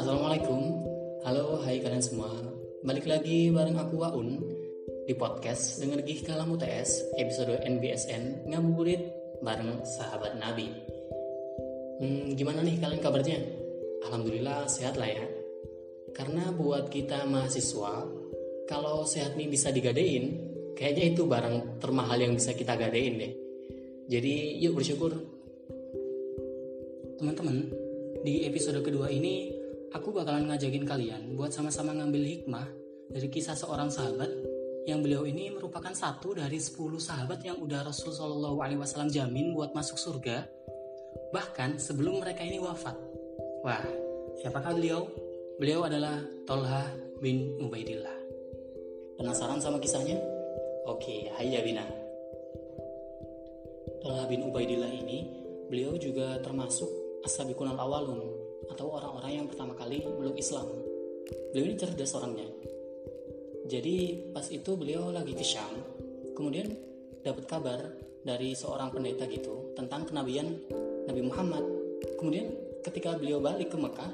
Assalamualaikum, halo hai kalian semua. Balik lagi bareng aku Waun Di podcast Dengar Gih Kalam UTS Episode NBSN Ngabuburit bareng sahabat Nabi. Hmm, Gimana nih kalian kabarnya? Alhamdulillah sehat lah ya. Karena buat kita mahasiswa Kalau sehat nih bisa digadein Kayaknya itu barang termahal yang bisa kita gadein deh. Jadi yuk bersyukur Teman-teman, di episode kedua ini aku bakalan ngajakin kalian buat sama-sama ngambil hikmah dari kisah seorang sahabat yang beliau ini merupakan satu dari 10 sahabat yang udah Rasul Shallallahu Alaihi Wasallam jamin buat masuk surga bahkan sebelum mereka ini wafat. Wah, siapakah beliau? Beliau adalah Tolha bin Ubaidillah. Penasaran sama kisahnya? Oke, hayya bina. Tolha bin Ubaidillah ini, beliau juga termasuk as-sabiqun al-awalun atau orang-orang yang pertama kali meluk Islam. Beliau ini cerdas orangnya. Jadi pas itu beliau lagi ke Syam, kemudian dapat kabar dari seorang pendeta gitu tentang kenabian Nabi Muhammad. Kemudian ketika beliau balik ke Mekah,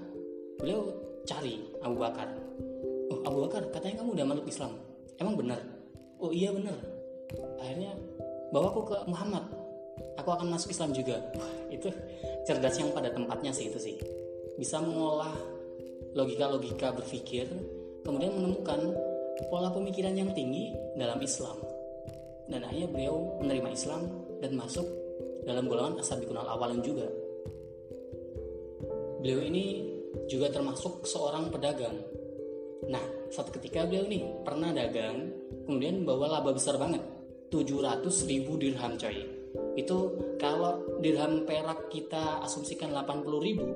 beliau cari Abu Bakar. Oh Abu Bakar, katanya kamu udah meluk Islam. Emang benar? Oh iya benar. Akhirnya bawa aku ke Muhammad. Aku akan masuk Islam juga. Itu cerdas yang pada tempatnya sih itu sih. Bisa mengolah logika-logika berpikir, kemudian menemukan pola pemikiran yang tinggi dalam Islam. Dan akhirnya beliau menerima Islam dan masuk dalam golongan asabiqun al-awalin juga. Beliau ini juga termasuk seorang pedagang. Nah, suatu ketika beliau ini pernah dagang, kemudian bawa laba besar banget. 700 ribu dirham coy. Itu kalau dirham perak kita asumsikan 80 ribu,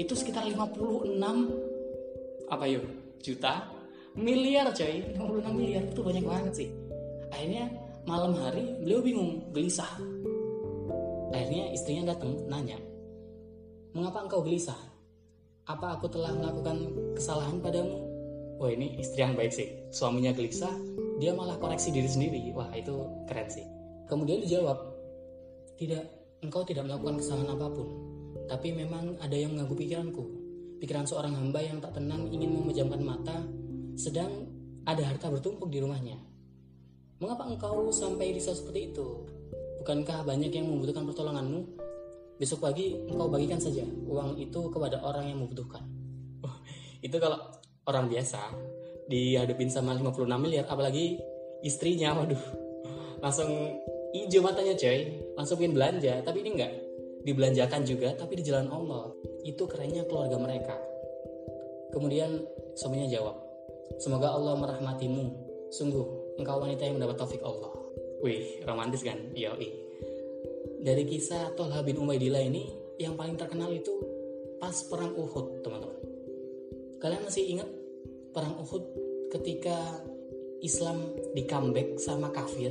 itu sekitar 56 apa yuk juta? Miliar coy. 56 miliar itu banyak banget sih. Akhirnya malam hari beliau bingung gelisah akhirnya istrinya datang nanya mengapa engkau gelisah apa aku telah melakukan kesalahan padamu? Wah ini istri yang baik sih. Suaminya gelisah dia malah koreksi diri sendiri. Wah itu keren sih kemudian dijawab tidak engkau tidak melakukan kesalahan apa pun. Tapi memang ada yang mengganggu pikiranku. Pikiran seorang hamba yang tak tenang ingin memejamkan mata sedang ada harta bertumpuk di rumahnya. Mengapa engkau sampai risau seperti itu? Bukankah banyak yang membutuhkan pertolonganmu? Besok pagi engkau bagikan saja uang itu kepada orang yang membutuhkan. Oh, itu kalau orang biasa dihadapin sama 56 miliar apalagi istrinya waduh. Langsung hijau matanya coy. Langsung ingin belanja tapi ini enggak. Dibelanjakan juga tapi di jalan Allah. Itu kerennya keluarga mereka. Kemudian suaminya jawab semoga Allah merahmatimu. Sungguh engkau wanita yang mendapat taufik Allah. Wih romantis kan? Iya dari kisah Tolha bin ini yang paling terkenal itu pas perang Uhud teman-teman. Kalian masih ingat perang Uhud ketika Islam di comeback sama kafir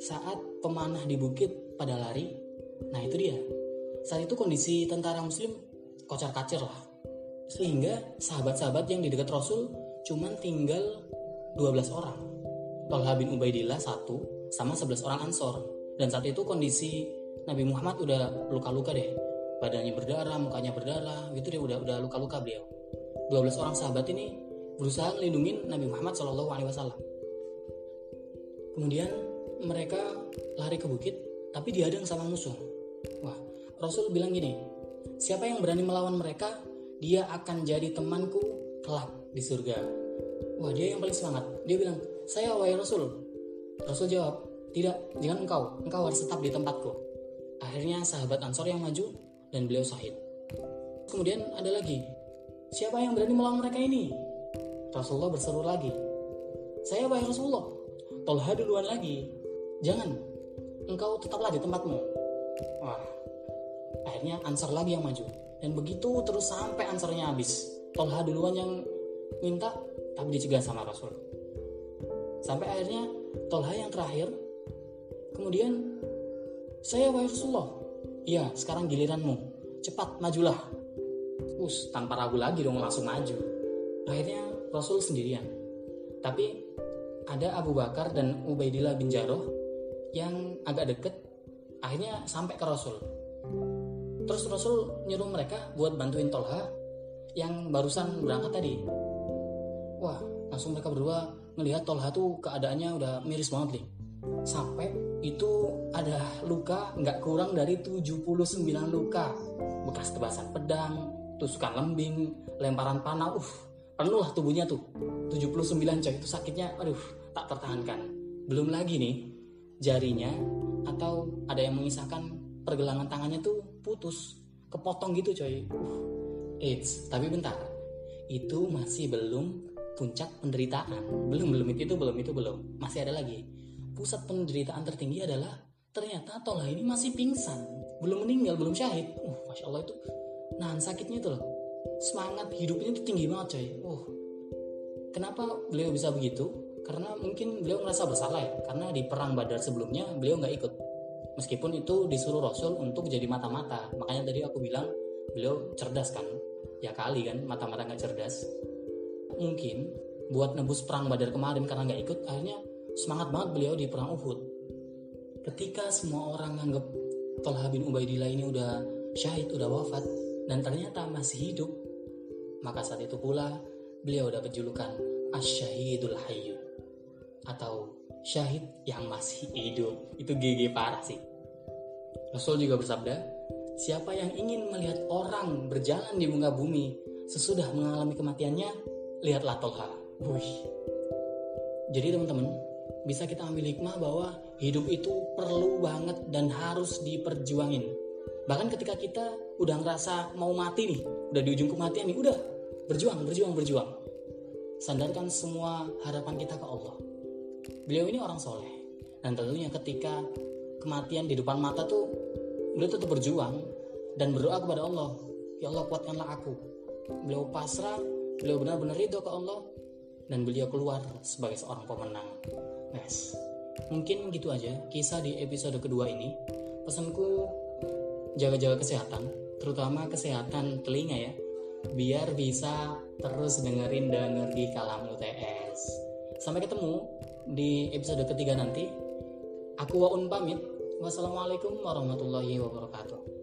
saat pemanah di bukit pada lari Nah itu dia. Saat itu kondisi tentara muslim kocar kacir lah. Sehingga sahabat-sahabat yang di dekat Rasul cuman tinggal 12 orang. Talha bin Ubaidillah satu sama 11 orang Ansor. Dan saat itu kondisi Nabi Muhammad udah luka-luka deh. Badannya berdarah, mukanya berdarah, gitu deh udah udah luka-luka beliau. 12 orang sahabat ini berusaha melindungi Nabi Muhammad Shallallahu Alaihi Wasallam. Kemudian mereka lari ke bukit, tapi dihadang sama musuh. Wah, Rasul bilang gini, siapa yang berani melawan mereka, dia akan jadi temanku kelak di surga. Wah, dia yang paling semangat. Dia bilang, saya wahai Rasul. Rasul jawab, tidak, jangan engkau, engkau harus tetap di tempatku. Akhirnya sahabat Ansor yang maju dan beliau sahid. Kemudian ada lagi, siapa yang berani melawan mereka ini? Rasulullah berseru lagi, saya wahai Rasulullah, tolha duluan lagi. Jangan, engkau tetaplah di tempatmu. Wah, akhirnya Ansar lagi yang maju. Dan begitu terus sampai Ansarnya habis. Tolha duluan yang minta, tapi dicegah sama Rasul. Sampai akhirnya Tolha yang terakhir. Kemudian, saya wahai Rasulullah. Iya, sekarang giliranmu. Cepat, majulah. Us, tanpa ragu lagi dong langsung maju. Akhirnya Rasul sendirian. Tapi ada Abu Bakar dan Ubaidillah bin Jarrah yang agak deket akhirnya sampai ke Rasul. Terus Rasul nyuruh mereka buat bantuin Tolha yang barusan berangkat tadi. Wah langsung mereka berdua ngelihat Tolha tuh keadaannya udah miris banget nih. Sampai itu ada luka nggak kurang dari 79 luka. Bekas tebasan pedang tusukan lembing lemparan panah uh penuh lah tubuhnya tuh. 79 coy itu sakitnya aduh tak tertahankan. Belum lagi nih jarinya atau ada yang mengisahkan pergelangan tangannya tuh putus kepotong gitu coy. Uh, Eits, tapi bentar. Itu masih belum puncak penderitaan. Belum belum. Itu, itu belum itu belum. Masih ada lagi. Pusat penderitaan tertinggi adalah ternyata Tola ini masih pingsan. Belum meninggal belum syahid. Uh masya Allah itu nahan sakitnya itu loh. Semangat hidupnya itu tinggi banget coy. Uh. Kenapa beliau bisa begitu karena mungkin beliau merasa bersalah ya karena di perang badar sebelumnya beliau nggak ikut. Meskipun itu disuruh Rasul untuk jadi mata-mata. Makanya tadi aku bilang beliau cerdas kan? Ya kali kan mata-mata nggak cerdas. Mungkin buat nebus perang badar kemarin karena nggak ikut akhirnya semangat banget beliau di perang Uhud. Ketika semua orang nganggep Talha bin Ubaidillah ini udah syahid udah wafat dan ternyata masih hidup maka saat itu pula beliau dapat julukan Asyahidul Hayyu atau syahid yang masih hidup itu GG parah sih Rasul juga bersabda, siapa yang ingin melihat orang berjalan di muka bumi sesudah mengalami kematiannya, lihatlah Tolha. Wih. Jadi teman-teman, bisa kita ambil hikmah bahwa hidup itu perlu banget dan harus diperjuangin. Bahkan ketika kita udah ngerasa mau mati nih, udah di ujung kematian nih, udah berjuang, berjuang, berjuang. Sandarkan semua harapan kita ke Allah. Beliau ini orang soleh. Dan tentunya ketika kematian di depan mata tuh beliau tetap berjuang dan berdoa kepada Allah ya Allah kuatkanlah aku. Beliau pasrah beliau benar-benar ridho ke Allah dan beliau keluar sebagai seorang pemenang. Guys mungkin gitu aja kisah di episode kedua ini. Pesanku jaga-jaga kesehatan terutama kesehatan telinga ya biar bisa terus dengerin dan ngerti kalam UTS sampai ketemu di episode ketiga nanti Aku Waun pamit. Wassalamualaikum warahmatullahi wabarakatuh.